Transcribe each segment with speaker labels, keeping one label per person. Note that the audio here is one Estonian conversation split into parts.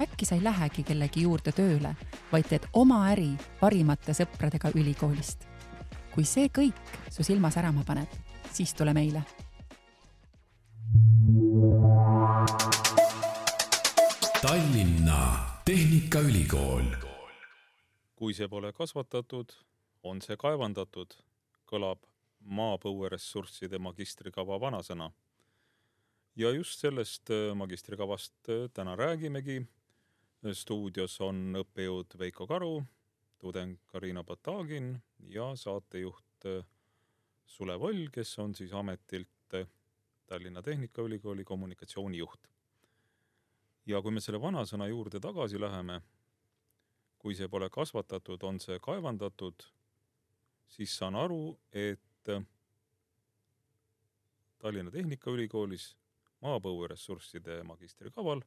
Speaker 1: äkki sa ei lähegi kellegi juurde tööle, vaid teed oma äri parimate sõpradega ülikoolist. kui see kõik su silma särama paneb, siis tule meile.
Speaker 2: Tallinna Tehnikaülikool.
Speaker 3: kui see pole kasvatatud, on see kaevandatud, kõlab maapõueressursside magistrikava vanasõna. ja just sellest magistrikavast täna räägimegi stuudios on õppejõud Veiko Karu, tudeng Karina Batagin ja saatejuht äh, Sulev Oll, kes on siis ametilt äh, Tallinna Tehnikaülikooli kommunikatsioonijuht. ja kui me selle vanasõna juurde tagasi läheme, kui see pole kasvatatud, on see kaevandatud, siis saan aru, et äh, Tallinna Tehnikaülikoolis maapõueressursside magistrikaval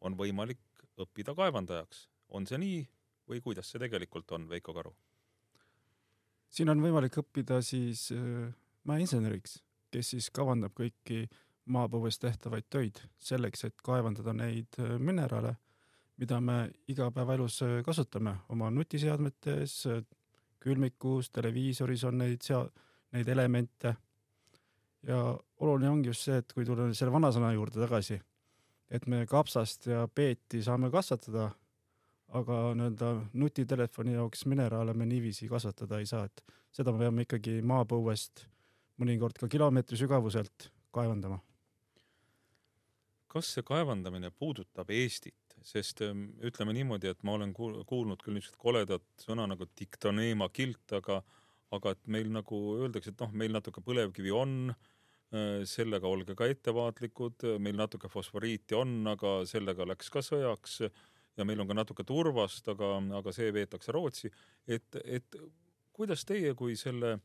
Speaker 3: on võimalik õppida kaevandajaks. on see nii või kuidas see tegelikult on, Veiko Karu?
Speaker 4: siin on võimalik õppida siis äh, mäeinseneriks, kes siis kavandab kõiki maapõues tehtavaid töid selleks, et kaevandada neid äh, mineraale, mida me igapäevaelus äh, kasutame oma nutiseadmetes, külmikus, televiisoris on neid sea-, neid elemente. ja oluline ongi just see, et kui tulla selle vanasõna juurde tagasi, et me kapsast ja peeti saame kasvatada, aga nii-öelda nutitelefoni jaoks mineraale me niiviisi kasvatada ei saa, et seda me peame ikkagi maapõuest mõnikord ka kilomeetri sügavuselt kaevandama.
Speaker 3: kas see kaevandamine puudutab Eestit, sest ähm, ütleme niimoodi, et ma olen kuulnud küll niisugust koledat sõna nagu diktoneema kilt, aga aga et meil nagu öeldakse, et noh, meil natuke põlevkivi on sellega olge ka ettevaatlikud, meil natuke fosforiiti on, aga sellega läks ka sõjaks ja meil on ka natuke turvast, aga, aga see veetakse Rootsi. et, et kuidas teie kui selle,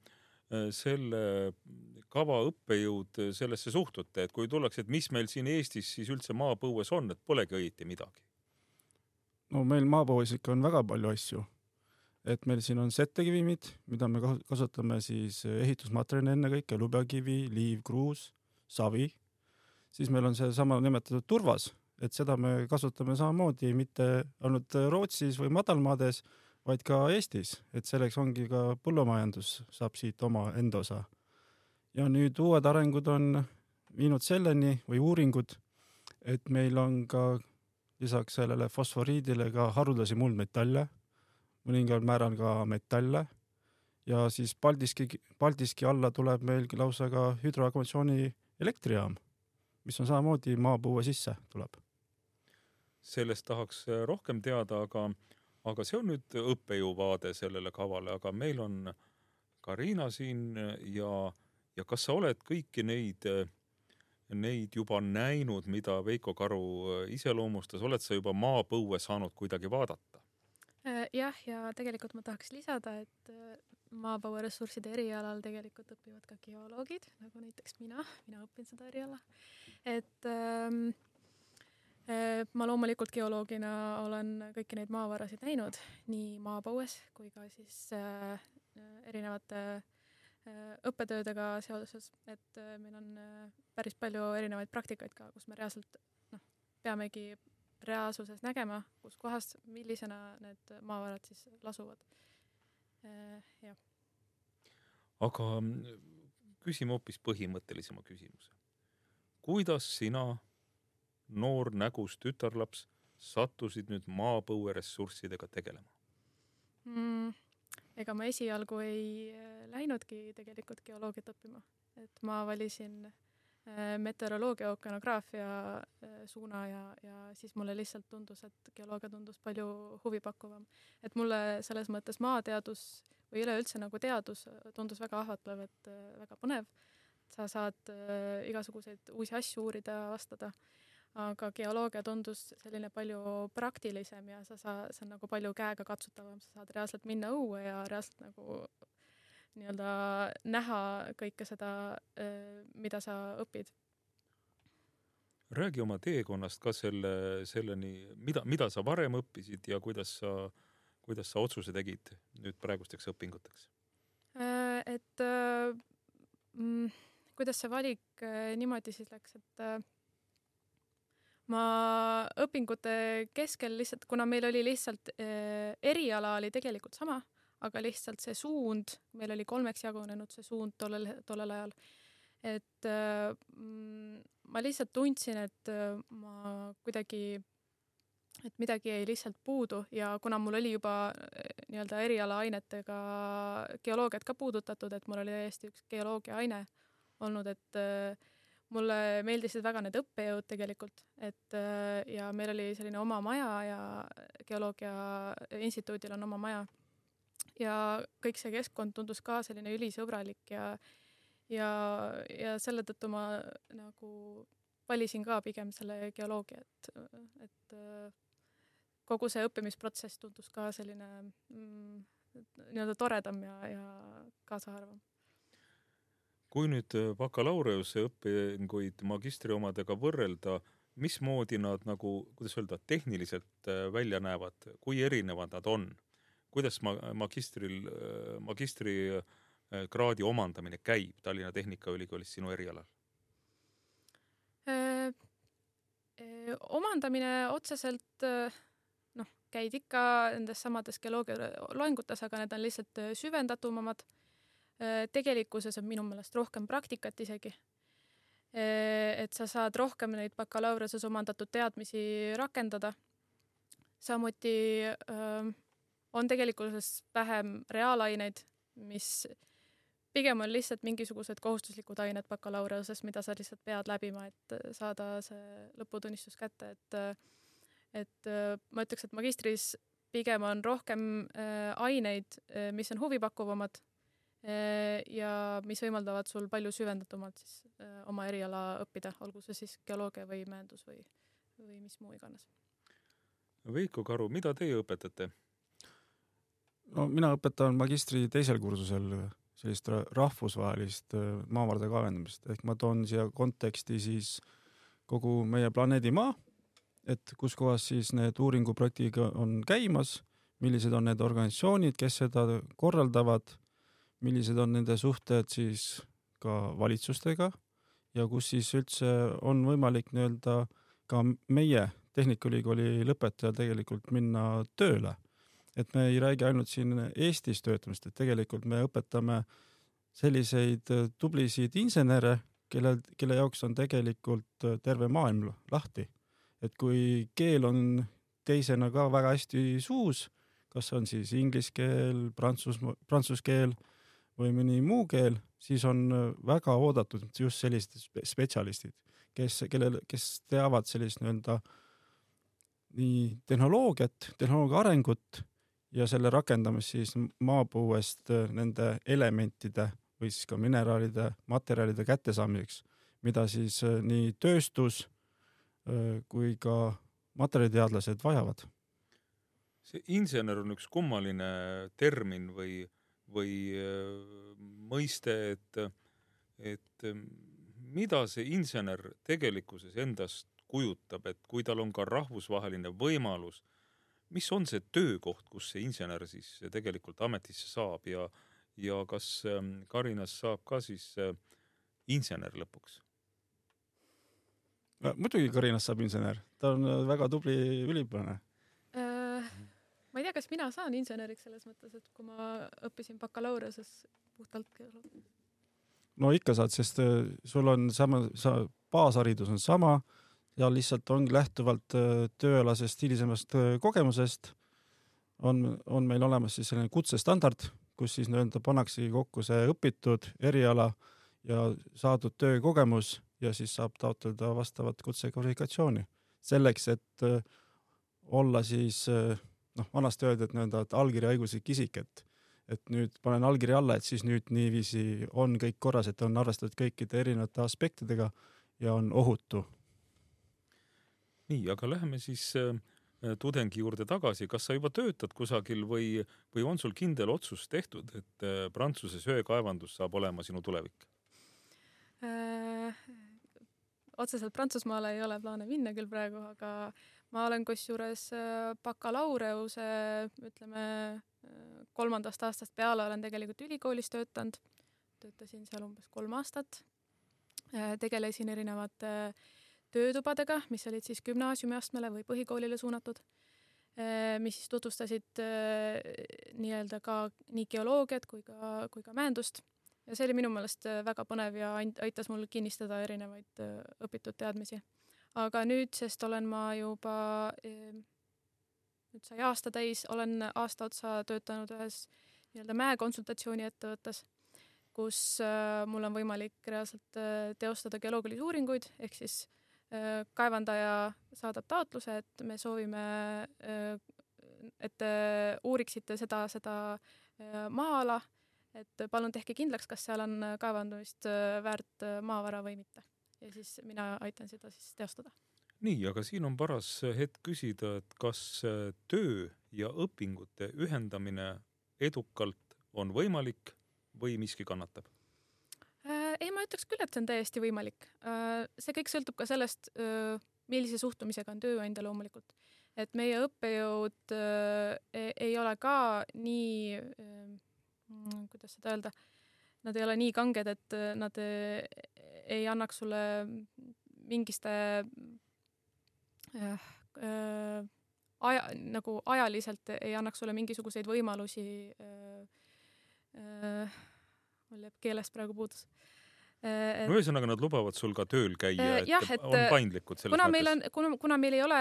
Speaker 3: selle kava õppejõud sellesse suhtute, et kui tullakse, et mis meil siin Eestis siis üldse maapõues on, et polegi õieti midagi?
Speaker 4: no meil maapõues ikka on väga palju asju et meil siin on settekivimid, mida me kasutame siis ehitusmaterjalina ennekõike, lubjakivi, liiv, kruus, savi. siis meil on seesama nimetatud turvas, et seda me kasutame samamoodi mitte ainult Rootsis või madalmaades, vaid ka Eestis, et selleks ongi ka põllumajandus saab siit oma enda osa. ja nüüd uued arengud on viinud selleni või uuringud, et meil on ka lisaks sellele fosforiidile ka haruldasi muldmetalle mõningal määral ka metalle ja siis Paldiski, Paldiski alla tuleb meil lausa ka hüdroaggregatsiooni elektrijaam, mis on samamoodi maapõue sisse tuleb.
Speaker 3: sellest tahaks rohkem teada, aga, aga see on nüüd õppejõu vaade sellele kavale, aga meil on Karina siin ja, ja kas sa oled kõiki neid, neid juba näinud, mida Veiko Karu iseloomustas, oled sa juba maapõue saanud kuidagi vaadata?
Speaker 5: Äh, jah, ja tegelikult ma tahaks lisada, et äh, maapõueressursside erialal tegelikult õpivad ka geoloogid, nagu näiteks mina, mina õpin seda eriala. et ähm, äh, ma loomulikult geoloogina olen kõiki neid maavarasid näinud nii maapõues kui ka siis äh, erinevate äh, õppetöödega seoses, et äh, meil on äh, päris palju erinevaid praktikaid ka, kus me reaalselt noh, peamegi reaalsuses nägema, kus kohas, millisena need maavarad siis lasuvad. Äh, jah.
Speaker 3: aga mm, küsime hoopis põhimõttelisema küsimuse. kuidas sina, noor nägus tütarlaps, sattusid nüüd maapõueressurssidega tegelema
Speaker 5: mm,? ega ma esialgu ei äh, läinudki tegelikult geoloogiat õppima, et ma valisin meteoroloogia, ookeanograafia äh, suuna ja, ja siis mulle lihtsalt tundus, et geoloogia tundus palju huvipakkuvam. et mulle selles mõttes maateadus või üleüldse nagu teadus tundus väga ahvatlev, et äh, väga põnev. sa saad igasuguseid uusi asju uurida, avastada. aga geoloogia tundus selline palju praktilisem ja sa saa-, see on nagu palju käegakatsutavam, sa saad reaalselt minna õue ja reaalselt nagu nii-öelda näha kõike seda, mida sa õpid.
Speaker 3: räägi oma teekonnast ka selle, selleni, mida, mida sa varem õppisid ja kuidas sa, kuidas sa otsuse tegid nüüd praegusteks õpinguteks?
Speaker 5: et mm, kuidas see valik niimoodi siis läks, et ma õpingute keskel lihtsalt, kuna meil oli lihtsalt äh, eriala oli tegelikult sama, aga lihtsalt see suund, meil oli kolmeks jagunenud see suund tollel, tollel ajal, et äh, ma lihtsalt tundsin, et äh, ma kuidagi, et midagi jäi lihtsalt puudu ja kuna mul oli juba nii-öelda erialaainetega geoloogiat ka puudutatud, et mul oli täiesti üks geoloogia aine olnud, et äh, mulle meeldisid väga need õppejõud tegelikult, et äh, ja meil oli selline oma maja ja Geoloogia Instituudil on oma maja. Ja kõik see keskkond tundus ka selline ülisõbralik ja, ja, ja selle tõttu ma nagu valisin ka pigem selle geoloogia, et, et äh, kogu see õppimisprotsess tundus ka selline mm, nii-öelda toredam ja, ja kaasaarvam
Speaker 3: kui nüüd äh, bakalaureuse õpinguid magistri omadega võrrelda, mismoodi nad nagu, kuidas öelda, tehniliselt äh, välja näevad, kui erinevad nad on? Kuidas ma magistril, äh, magistrikraadi omandamine käib Tallinna Tehnikaülikoolis sinu erialal?
Speaker 5: omandamine otseselt noh, käid ikka nendes samades geoloogia loengutes, aga need on lihtsalt süvendatumad Äh, tegelikkuses on minu meelest rohkem praktikat isegi. Äh, et sa saad rohkem neid bakalaureuse omandatud teadmisi rakendada. samuti öö, on tegelikkuses vähem reaalaineid, mis pigem on lihtsalt mingisugused kohustuslikud ained bakalaureusest, mida sa lihtsalt pead läbima, et saada see lõputunnistus kätte, et et ma ütleks, et magistris pigem on rohkem äh, aineid, mis on huvipakkuvamad Äh, ja mis võimaldavad sul palju süvendatumalt siis äh, oma eriala õppida, olgu see siis geoloogia või mäendus või, või mis muu iganes.
Speaker 3: Veiko Karu, mida teie õpetate?
Speaker 4: No mina õpetan magistri teisel kursusel sellist rahvusvahelist äh, maavarade kaevandamist, ehk ma toon siia konteksti siis kogu meie planeedi Maa, et kus kohas siis need uuringuprojektid on käimas, millised on need organisatsioonid, kes seda korraldavad millised on nende suhted siis ka valitsustega ja kus siis üldse on võimalik nii-öelda ka meie Tehnikaülikooli lõpetajal tegelikult minna tööle. Et me ei räägi ainult siin Eestis töötamist, et tegelikult me õpetame selliseid tublisid insenere, kellel, kelle jaoks on tegelikult terve maailm lahti. et kui keel on teisena ka väga hästi suus, kas on siis inglise keel, prantsus, prantsuse keel või mõni muu keel, siis on äh, väga oodatud just sellised spetsialistid, kes, kellel, kes teavad sellist nii-öelda nii tehnoloogiat, tehnoloogia arengut ja selle rakendamist siis maapõuest äh, nende elementide või siis ka mineraalide, materjalide kättesaamiseks, mida siis äh, nii tööstus kui ka materjaliteadlased vajavad.
Speaker 3: see insener on üks kummaline termin või või äh, mõiste, et, et äh, mida see insener tegelikkuses endast kujutab, et kui tal on ka rahvusvaheline võimalus, mis on see töökoht, kus see insener siis tegelikult ametisse saab ja, ja kas ähm, Karinas saab ka siis äh, insener lõpuks?
Speaker 4: muidugi Karinas saab insener, ta on väga tubli üliõpilane.
Speaker 5: Ma ei tea, kas mina saan inseneriks selles mõttes, et kui ma õppisin bakalaureusas puhtalt
Speaker 4: no ikka saad, sest äh, sul on sama, sa baasharidus on sama ja lihtsalt ongi lähtuvalt äh, tööalasest hilisemast äh, kogemusest on, on meil olemas siis selline kutsestandard, kus siis nii-öelda pannaksegi kokku see õpitud eriala ja saadud töökogemus ja siis saab taotleda vastavat kutsekvalifikatsiooni selleks, et olla siis äh, noh, vanasti öeldi, et nii-öelda, et allkirja õiguslik isik, et et nüüd panen allkirja alla, et siis nüüd niiviisi on kõik korras, et on arvestatud kõikide erinevate aspektidega ja on ohutu.
Speaker 3: Nii, aga läheme siis äh, tudengi juurde tagasi, kas sa juba töötad kusagil või, või on sul kindel otsus tehtud, et äh, Prantsuse söekaevandus saab olema sinu tulevik?
Speaker 5: Äh, otseselt Prantsusmaale ei ole plaane minna küll praegu, aga ma olen kusjuures äh, bakalaureuse, ütleme äh, kolmandast aastast peale olen tegelikult ülikoolis töötanud. töötasin seal umbes kolm aastat. Äh, tegelesin erinevate töötubadega, mis olid siis gümnaasiumiastmele või põhikoolile suunatud, mis siis tutvustasid nii-öelda ka nii geoloogiat kui ka, kui ka mäendust. Ja see oli minu meelest väga põnev ja aitas mul kinnistada erinevaid õpitud teadmisi. Aga nüüdsest olen ma juba, nüüd sai aasta täis, olen aasta otsa töötanud ühes nii-öelda mäekonsultatsiooni ettevõttes, kus mul on võimalik reaalselt teostada geoloogilisi uuringuid, ehk siis äh, kaevandaja saadab taotluse, et me soovime, et te uuriksite seda, seda maa-ala, et palun tehke kindlaks, kas seal on kaevandamist väärt maavara või mitte ja siis mina aitan seda siis teostada.
Speaker 3: nii, aga siin on paras hetk küsida, et kas äh, töö ja õpingute ühendamine edukalt on võimalik või miski kannatab?
Speaker 5: Äh, ei, ma ütleks küll, et see on täiesti võimalik. Äh, see kõik sõltub ka sellest, millise suhtumisega on tööandja loomulikult. et meie õppejõud e-, ei ole ka nii, kuidas seda öelda, nad ei ole nii kanged, et nad ei annaks sulle mingiste äh, äh, aja, nagu ajaliselt ei annaks sulle mingisuguseid võimalusi äh,. Äh, mul jääb keelest praegu puudus
Speaker 3: äh. No ühesõnaga, nad lubavad sul ka tööl käia,
Speaker 5: äh, et, jah, et
Speaker 3: on paindlikud selles
Speaker 5: kuna mõttes. meil on, kuna, kuna meil ei ole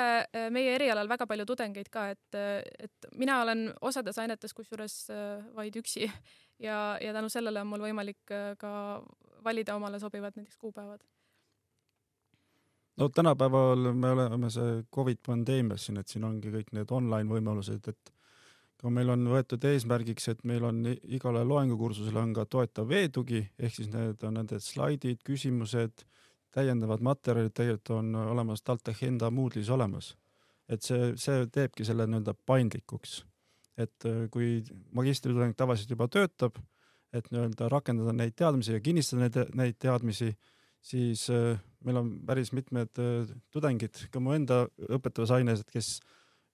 Speaker 5: meie erialal väga palju tudengeid ka, et, et mina olen osades ainetes kusjuures vaid üksi ja, ja tänu sellele on mul võimalik ka valida omale sobivad näiteks kuupäevad?
Speaker 4: no tänapäeval me oleme see Covid pandeemias siin, et siin ongi kõik need online võimalused, et meil on võetud eesmärgiks, et meil on igale loengukursusele on ka toetav veetugi, ehk siis need on nende slaidid, küsimused, täiendavad materjalid tegelikult on olemas TalTechi enda Moodle'is olemas. et see, see teebki selle nii-öelda paindlikuks. et kui magistritudeng tavaliselt juba töötab et nii-öelda rakendada neid teadmisi ja kinnistada neid, neid teadmisi, siis äh, meil on päris mitmed äh, tudengid ka mu enda õpetavas aines, et kes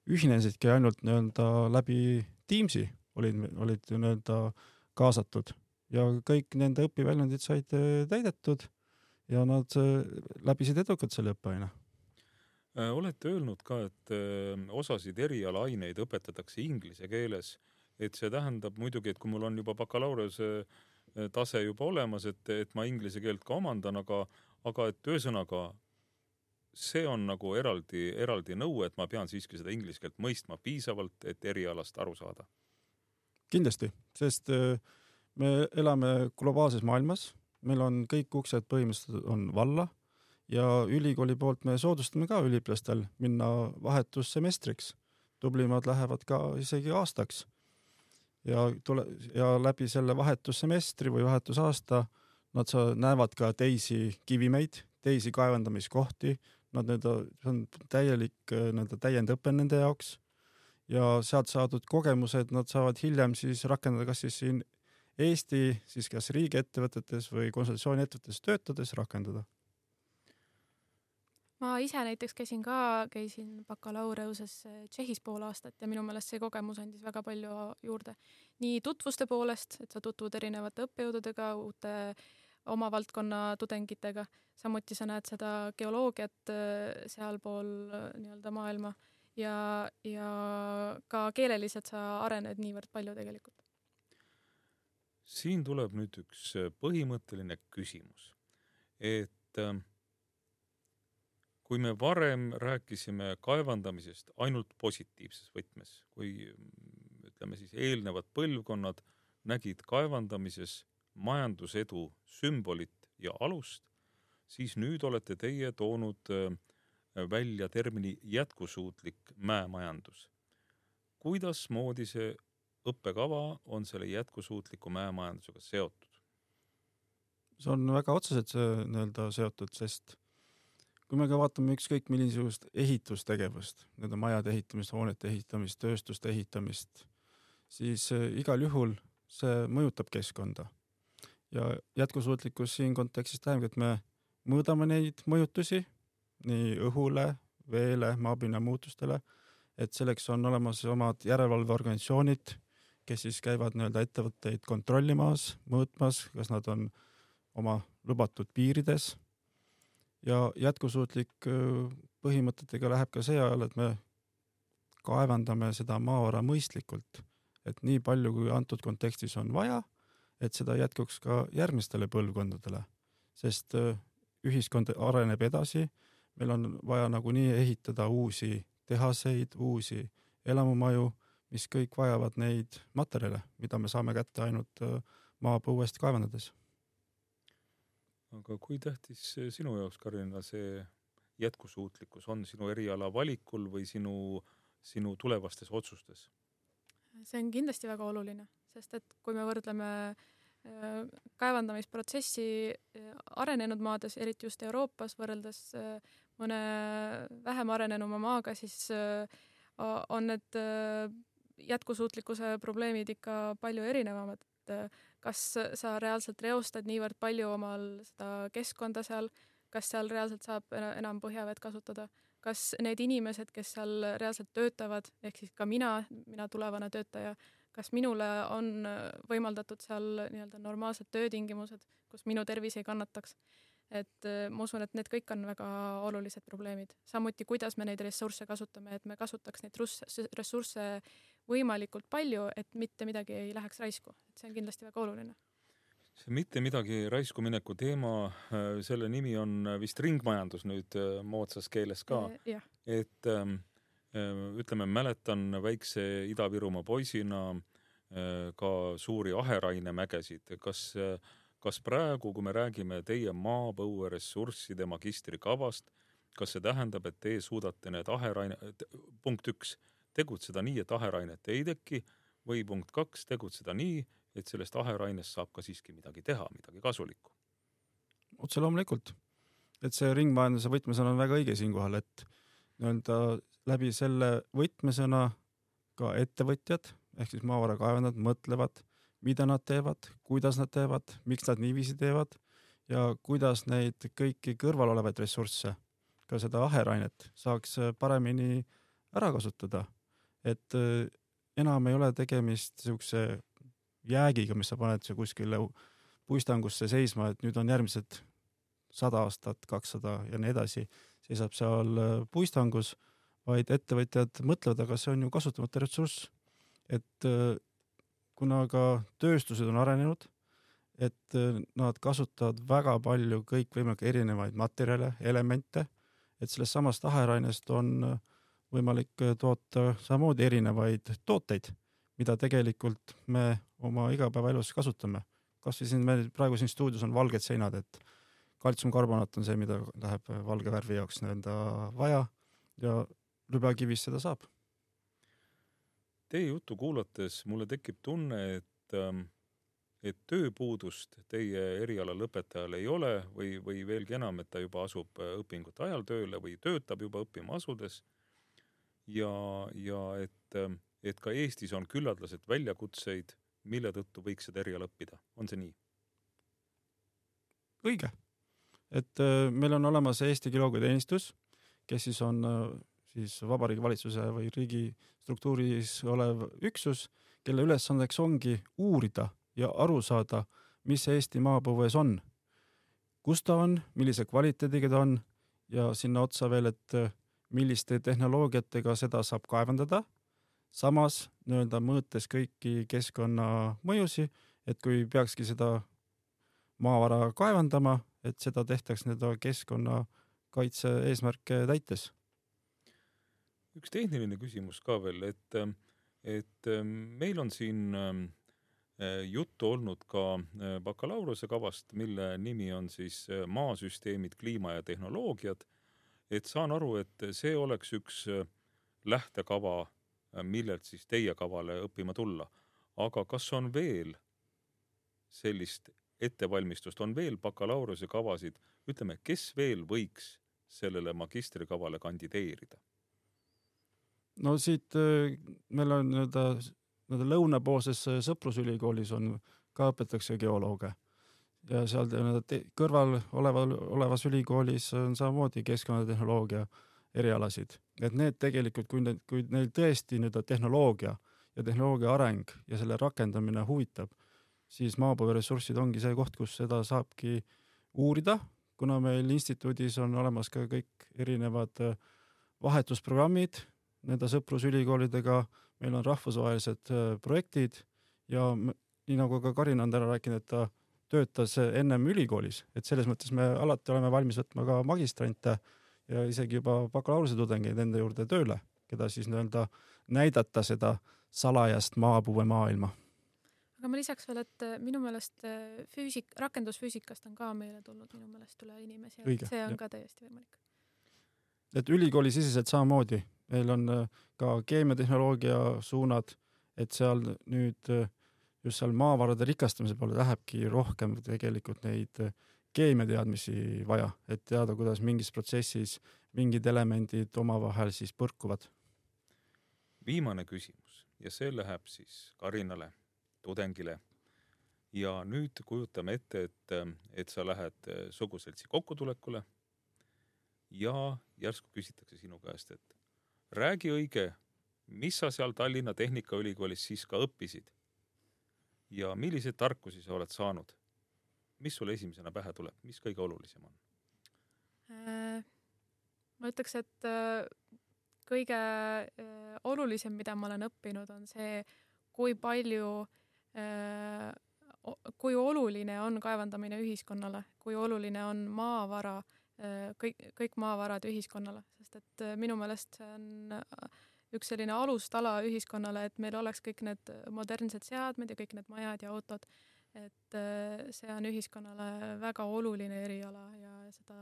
Speaker 4: ühinesidki ainult nii-öelda läbi Teamsi, olid, olid nii-öelda kaasatud. Ja kõik nende õpiväljundid said äh, täidetud ja nad läbisid edukalt selle õppeaine.
Speaker 3: Olete öelnud ka, et osasid erialaaineid õpetatakse inglise keeles. Et see tähendab muidugi, et kui mul on juba bakalaureuse tase juba olemas, et, et ma inglise keelt ka omandan, aga, aga et ühesõnaga see on nagu eraldi, eraldi nõue, et ma pean siiski seda inglise keelt mõistma piisavalt, et erialast aru saada.
Speaker 4: kindlasti, sest eh, me elame globaalses maailmas, meil on kõik uksed põhimõtteliselt on valla ja ülikooli poolt me soodustame ka üliõpilastel minna vahetussemestriks. tublimad lähevad ka isegi aastaks ja tule ja läbi selle vahetussemestri või vahetusaasta nad näevad ka teisi kivimeid, teisi kaevandamiskohti, nad nii-öelda, see on täielik nii-öelda täiendõpe nende jaoks ja sealt saadud kogemused nad saavad hiljem siis rakendada kas siis siin Eesti siis kas riigiettevõtetes või konsultatsiooniettevõtetes töötades rakendada
Speaker 5: ma ise näiteks käisin ka, käisin bakalaureusesse Tšehhis pool aastat ja minu meelest see kogemus andis väga palju juurde. nii tutvuste poolest, et sa tutvud erinevate õppejõududega, uute oma valdkonna tudengitega, samuti sa näed seda geoloogiat äh, sealpool äh, nii-öelda maailma. Ja, ja ka keeleliselt sa arened niivõrd palju tegelikult.
Speaker 3: siin tuleb nüüd üks põhimõtteline küsimus, et äh, kui me varem rääkisime kaevandamisest ainult positiivses võtmes, kui ütleme siis eelnevad põlvkonnad nägid kaevandamises majandusedu sümbolit ja alust, siis nüüd olete teie toonud äh, välja termini jätkusuutlik mäemajandus. kuidasmoodi see õppekava on selle jätkusuutliku mäemajandusega seotud?
Speaker 4: see on väga otseselt nii-öelda seotud, sest kui me ka vaatame ükskõik millisugust ehitustegevust, nende majade ehitamist, hoonete ehitamist, tööstuste ehitamist, siis äh, igal juhul see mõjutab keskkonda. Ja jätkusuutlikkus siin kontekstis tähendabki, et me mõõdame neid mõjutusi nii õhule, veele, maapinna muutustele, et selleks on olemas omad järelevalveorganisatsioonid, kes siis käivad nii-öelda ettevõtteid kontrollimas, mõõtmas, kas nad on oma lubatud piirides. Ja jätkusuutlik põhimõtetega läheb ka see ajal, et me kaevandame seda maavara mõistlikult, et nii palju, kui antud kontekstis on vaja, et seda jätkuks ka järgmistele põlvkondadele, sest ühiskond areneb edasi, meil on vaja nagunii ehitada uusi tehaseid, uusi elamumaju, mis kõik vajavad neid materjale, mida me saame kätte ainult maapõuest kaevandades
Speaker 3: aga kui tähtis sinu jaoks, Karina, see jätkusuutlikkus on sinu eriala valikul või sinu, sinu tulevastes otsustes?
Speaker 5: see on kindlasti väga oluline, sest et kui me võrdleme äh, kaevandamisprotsessi äh, arenenud maades, eriti just Euroopas, võrreldes äh, mõne vähem arenenuma maaga, siis on need jätkusuutlikkuse probleemid ikka palju erinevamad, et kas sa reaalselt reostad niivõrd palju omal seda keskkonda seal, kas seal reaalselt saab enam põhjavett kasutada, kas need inimesed, kes seal reaalselt töötavad, ehk siis ka mina, mina tulevane töötaja, kas minule on võimaldatud seal nii-öelda normaalsed töötingimused, kus minu tervis ei kannataks. et ma usun, et need kõik on väga olulised probleemid. samuti, kuidas me neid ressursse kasutame, et me kasutaks neid ressursse võimalikult palju, et mitte midagi ei läheks raisku, et see on kindlasti väga oluline.
Speaker 3: see mitte midagi raisku mineku teema, äh, selle nimi on vist ringmajandus nüüd äh, moodsas keeles ka. et ähm, äh, ütleme, mäletan väikse Ida-Virumaa poisina ka suuri aherainemägesid, kas kas praegu, kui me räägime teie maapõueressursside magistrikavast, kas see tähendab, et teie suudate need aheraine, punkt üks, tegutseda nii, et aherainet ei teki või punkt kaks, tegutseda nii, et sellest aherainest saab ka siiski midagi teha, midagi kasulikku.
Speaker 4: otse loomulikult, et see ringmajanduse võtmesõna on väga õige siinkohal, et nii-öelda läbi selle võtmesõna ka ettevõtjad ehk siis maavara kaevandajad mõtlevad, mida nad teevad, kuidas nad teevad, miks nad niiviisi teevad ja kuidas neid kõiki kõrvalolevaid ressursse, ka seda aherainet saaks paremini ära kasutada. Et äh, enam ei ole tegemist siukse jäägiga, mis sa paned kuskile puistangusse seisma, et nüüd on järgmised sada aastat, kakssada ja nii edasi, seisab seal äh, puistangus, vaid ettevõtjad mõtlevad, aga see on ju kasutamata ressurss. et äh, kuna ka tööstused on arenenud, et nad kasutavad väga palju kõikvõimalikke erinevaid materjale, elemente, et sellest samast aherainest on äh, võimalik äh, toota samamoodi erinevaid tooteid, mida tegelikult me oma igapäevaelus kasutame. kasvõi siin meil praegu siin stuudios on valged seinad, et kaltsiumkarbonaat on see, mida läheb valge värvi jaoks nii-öelda vaja ja lübjakivist seda saab.
Speaker 3: Teie juttu kuulates mulle tekib tunne, et ähm, et tööpuudust teie eriala lõpetajal ei ole või, või veelgi enam, et ta juba asub äh, õpingute ajal tööle või töötab juba õppima asudes ja, ja et, et ka Eestis on küllaldaselt väljakutseid, mille tõttu võiks seda eriala õppida, on see nii?
Speaker 4: õige, et äh, meil on olemas Eesti Geoloogiateenistus, kes siis on äh, siis Vabariigi Valitsuse või riigi struktuuris olev üksus, kelle ülesandeks ongi uurida ja aru saada, mis Eesti maapõues on, kus ta on, millise kvaliteediga ta on ja sinna otsa veel, et äh, milliste tehnoloogiatega seda saab kaevandada, samas nii-öelda mõõtes kõiki keskkonnamõjusi, et kui peakski seda maavara kaevandama, et seda tehtaks nii-öelda keskkonnakaitse eesmärke täites.
Speaker 3: Üks tehniline küsimus ka veel, et, et meil on siin juttu olnud ka bakalaureusekavast, mille nimi on siis Maasüsteemid, kliima ja tehnoloogiad et saan aru, et see oleks üks äh, lähtekava, äh, millelt siis teie kavale õppima tulla. aga kas on veel sellist ettevalmistust, on veel bakalaureusekavasid, ütleme, kes veel võiks sellele magistrikavale kandideerida?
Speaker 4: No siit äh, meil on nii-öelda, nii-öelda lõunapoolses äh, Sõprusülikoolis on, ka õpetatakse geolooge. Ja seal nii-öelda kõrval oleval, olevas ülikoolis on samamoodi keskkonnatehnoloogia erialasid, et need tegelikult, kui need, kui neil tõesti nii-öelda tehnoloogia ja tehnoloogia areng ja selle rakendamine huvitab, siis maapõueressursid ongi see koht, kus seda saabki uurida, kuna meil instituudis on olemas ka kõik erinevad äh, vahetusprogrammid, nende sõprusülikoolidega, meil on rahvusvahelised äh, projektid ja nii nagu ka Karin on täna rääkinud, et ta töötas ennem ülikoolis, et selles mõttes me alati oleme valmis võtma ka magistrante ja isegi juba bakalaureuse tudengeid enda juurde tööle, keda siis nii-öelda näidata seda salajast maapõuemaailma.
Speaker 5: aga ma lisaks veel, et äh, minu meelest äh, füüsik, rakendusfüüsikast on ka meile tulnud minu meelest üle inimesi, et see on jah. ka täiesti võimalik.
Speaker 4: et ülikoolisiseselt samamoodi meil on äh, ka keemiatehnoloogia suunad, et seal nüüd äh, just seal maavarade rikastamise poole lähebki rohkem tegelikult neid äh, keemiateadmisi vaja, et teada, kuidas mingis protsessis mingid elemendid omavahel siis põrkuvad.
Speaker 3: viimane küsimus ja see läheb siis Karinale, tudengile. ja nüüd kujutame ette, et, et sa lähed suguseltsi kokkutulekule ja järsku küsitakse sinu käest, et räägi õige, mis sa seal Tallinna Tehnikaülikoolis siis ka õppisid? ja milliseid tarkusi sa oled saanud? mis sulle esimesena pähe tuleb, mis kõige olulisem on
Speaker 5: äh,? ma ütleks, et äh, kõige äh, olulisem, mida ma olen õppinud, on see, kui palju äh, kui oluline on kaevandamine ühiskonnale, kui oluline on maavara äh, kõik, kõik maavarad ühiskonnale, sest et äh, minu meelest see on äh, üks selline alustala ühiskonnale, et meil oleks kõik need modernsed seadmed ja kõik need majad ja autod. et see on ühiskonnale väga oluline eriala ja seda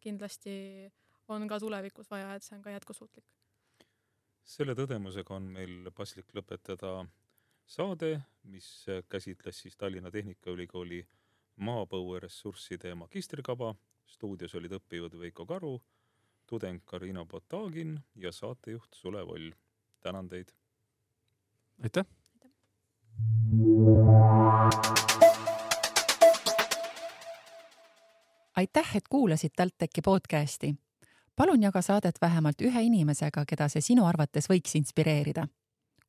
Speaker 5: kindlasti on ka tulevikus vaja, et see on ka jätkusuutlik.
Speaker 3: selle tõdemusega on meil paslik lõpetada saade, mis käsitles siis Tallinna Tehnikaülikooli maapõueressursside magistrikava stuudios olid õppejõud Veiko Karu, tudeng Karina Potagin ja saatejuht Sule Voll. tänan teid.
Speaker 4: aitäh.
Speaker 1: aitäh, et kuulasid TalTechi podcasti. palun jaga saadet vähemalt ühe inimesega, keda see sinu arvates võiks inspireerida.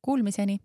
Speaker 1: Kuulmiseni